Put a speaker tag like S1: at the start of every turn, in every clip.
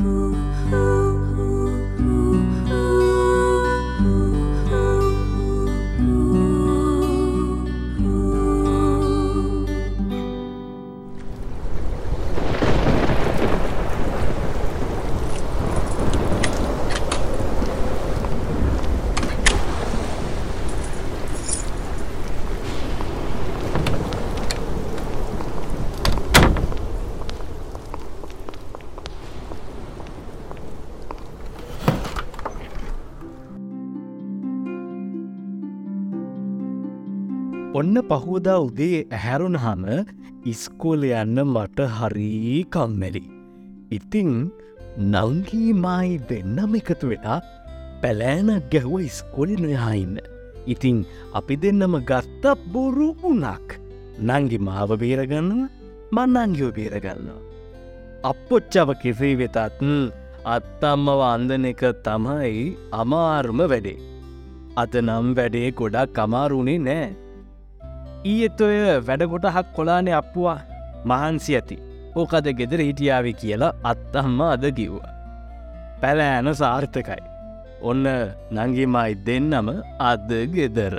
S1: Ooh. ඔන්න පහෝදා උදේ ඇහැරුණහම ඉස්කෝල යන්න මට හරී කම්මැලි. ඉතිං නංගීමයි දෙන්නම එකතු වෙලා පැලෑනක් ගැහුව ඉස්කොලි නොයහඉන්න. ඉතිං අපි දෙන්නම ගත්ත බොරු වුනක් නංගි මාව බේරගන්නව මන්නංගියෝ බේරගන්නවා. අපපොච්චව කෙසේ වෙතත් අත්තම්මව අන්දන එක තමයි අමාරුම වැඩේ. අත නම් වැඩේ ගොඩක් කමාරුණේ නෑ ඊත් ඔය වැඩගොටහක් කොලානේ අප්පුවා මහන්සි ඇති ඕකද ගෙදර හිටියාව කියලා අත්තම්ම අද කිව්වා. පැලෑන සාර්ථකයි. ඔන්න නංගිමයි දෙන්නම අද ගෙදර.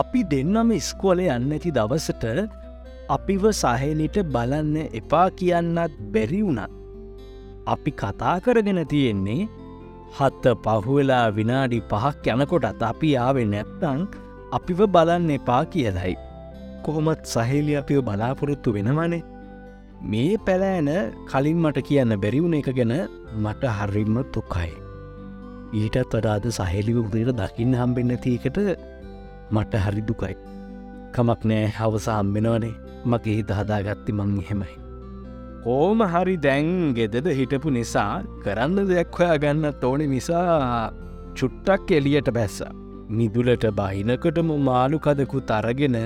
S1: අපි දෙන්නම ඉස්කෝලේ යන්න ඇති දවසට අපිව සහේලිට බලන්න එපා කියන්නත් බැරි වුණත්. අපි කතා කරගෙන තියෙන්නේ හත්ත පහුවෙලා විනාඩි පහක් යනකොටත් අපි ආවෙ නැත්තං අපිව බලන්න එපා කියලයි. කොහොමත් සහෙලි අපිව බලාපොරොත්තු වෙනවනේ. මේ පැලෑන කලින් මට කියන්න බැරිවුණ එක ගැන මට හරිම්ම තුකයි. ඊටත් වඩාද සහෙලිව උදයට දකින්න හම්බෙන්න තියකට මට හරි දුකයි. කමක් නෑ හවස හම්බෙනවනේ මගේ දහදාගත්ති මං එහෙමයි. ඕම හරි දැන් ගෙදද හිටපු නිසා කරන්න දෙයක් හොයා ගන්න තෝනෙ නිසා චුට්ටක් එලියට බැස්සා. මිදුලට බහිනකටම මාළුකදකු තරගෙන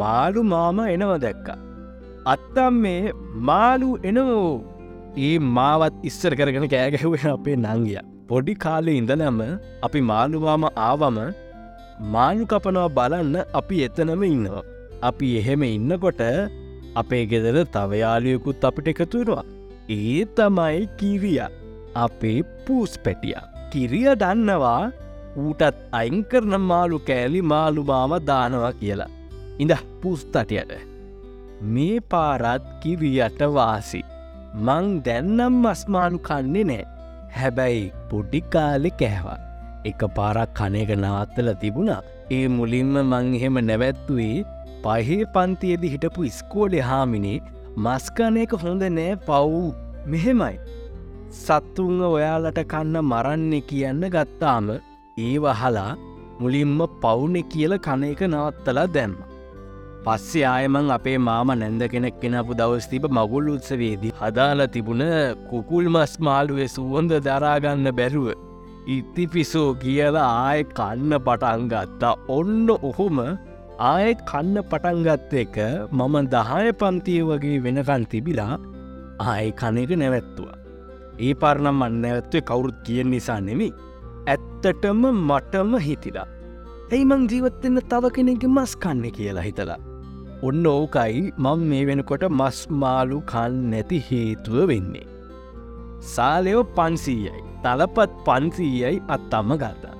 S1: මාළු මාම එනව දැක්ක. අත්තම් මේ මාලු එනවෝ ඒ මාවත් ඉස්සර කරගෙන කෑගැහුවෙන අපේ නංගිය. පොඩි කාලෙ ඉඳනම අපි මාළුවාම ආවම මාළු කපනවා බලන්න අපි එතනම ඉන්නවා. අපි එහෙම ඉන්නකොට අපේ ගෙදර තවයාලයකුත් අපිට එකතුරවා. ඒ තමයි කිරිය අපේ පූස් පැටිය. කිරිය දන්නවා ඌටත් අයිංකරන මාළු කෑලි මාළුමාම දානවා කියලා. ඉඳ පුස්තටයට. මේ පාරත් කිවියට වාසි. මං දැන්නම් මස්මානු කන්නේ නෑ. හැබැයි පොඩිකාලෙ කෑවා. එක පාරක් කනයක නවත්තල තිබුණා. ඒ මුලින්ම මං එහෙම නැවැත්තුවේ පහේ පන්තියද හිටපු ඉස්කෝලෙ හාමිනේ මස්කනයක හොඳ නෑ පව් මෙහෙමයි. සත්තුන්ව ඔයාලට කන්න මරන්නේ කියන්න ගත්තාම ඒ වහලා මුලින්ම පවුනෙ කියල කන එක නවත්තලා දැම්ම. පස්සේ ආයමං අපේ මාම නැන්ද කෙනෙක් කෙනපු දවස් තිබ මගුල් උත්සවේදී හදාල තිබුණ කුකුල් මස් මාළුවේ සුවන්ද දරාගන්න බැරුව. ඉතිපිසෝ කියලා ආය කන්න පටන්ගත්තා ඔන්න ඔහොම ආයෙත් කන්න පටන්ගත්ත එක මම දහය පන්තිය වගේ වෙනකන් තිබිලා ආය කනක නැවැත්තුව. ඒ පරණම් අන්න ඇත්වේ කවුරුත් කියෙන් නිසා නෙමි ඇත්තටම මටම හිතිලා. ඇයිමං ජීවත්වෙන්න තව කෙනෙගේ මස් කන්න කියලා හිතලා. ඔන්න ඕකයි මං මේ වෙනකොට මස් මාලු කන් නැති හේතුව වෙන්නේ. සාලයෝ පන්සීයයි තලපත් පන්සීයයි අත්තම්ම ගත්තා.